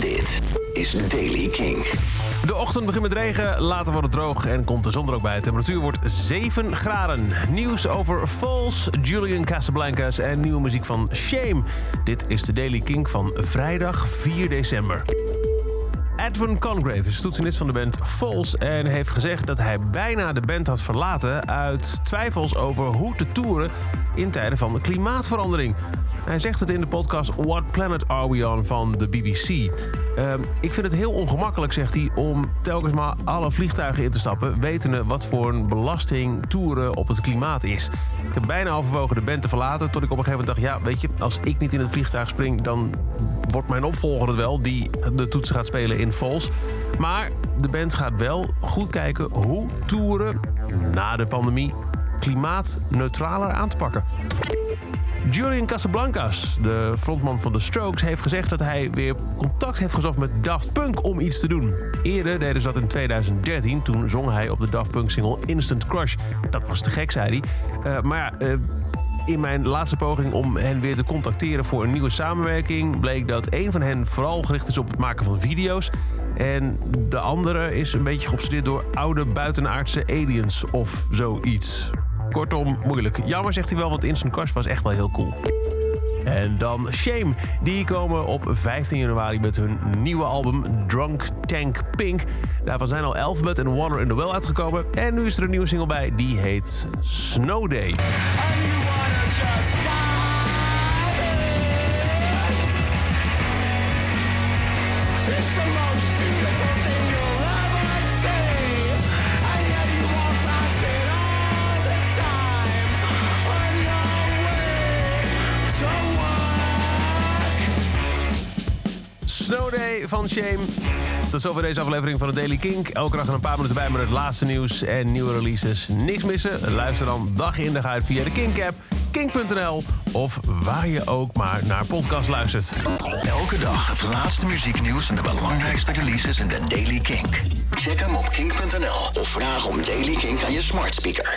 Dit is Daily King. De ochtend begint met regen, later wordt het droog en komt de zon er ook bij. De temperatuur wordt 7 graden. Nieuws over Falls, Julian Casablancas en nieuwe muziek van Shame. Dit is de Daily King van vrijdag 4 december. Edwin Congrave is toetsenist van de band Falls en heeft gezegd dat hij bijna de band had verlaten uit twijfels over hoe te toeren in tijden van klimaatverandering. Hij zegt het in de podcast What Planet Are We On van de BBC. Ehm, ik vind het heel ongemakkelijk, zegt hij, om telkens maar alle vliegtuigen in te stappen, wetende wat voor een belasting toeren op het klimaat is. Ik heb bijna overwogen de band te verlaten, tot ik op een gegeven moment dacht: ja, weet je, als ik niet in het vliegtuig spring, dan wordt mijn opvolger het wel die de toetsen gaat spelen in Vols. Maar de band gaat wel goed kijken hoe toeren na de pandemie klimaatneutraler aan te pakken. Julian Casablancas, de frontman van The Strokes, heeft gezegd dat hij weer contact heeft gezocht met Daft Punk om iets te doen. Eerder deden ze dat in 2013, toen zong hij op de Daft Punk single Instant Crush. Dat was te gek, zei hij. Uh, maar uh, in mijn laatste poging om hen weer te contacteren voor een nieuwe samenwerking bleek dat een van hen vooral gericht is op het maken van video's. En de andere is een beetje geobsedeerd door oude buitenaardse aliens of zoiets. Kortom, moeilijk. Jammer zegt hij wel, want Instant Crush was echt wel heel cool. En dan Shame. Die komen op 15 januari met hun nieuwe album Drunk Tank Pink. Daarvan zijn al Alphabet en Water in the Well uitgekomen. En nu is er een nieuwe single bij, die heet Snow Day. Snow Day van Shame. Tot zover deze aflevering van de Daily Kink. Elke dag een paar minuten bij met het laatste nieuws en nieuwe releases. Niks missen? Luister dan dag in dag uit via de Kink-app, kink.nl of waar je ook maar naar podcast luistert. Elke dag het laatste muzieknieuws en de belangrijkste releases in de Daily Kink. Check hem op kink.nl of vraag om Daily Kink aan je smart speaker.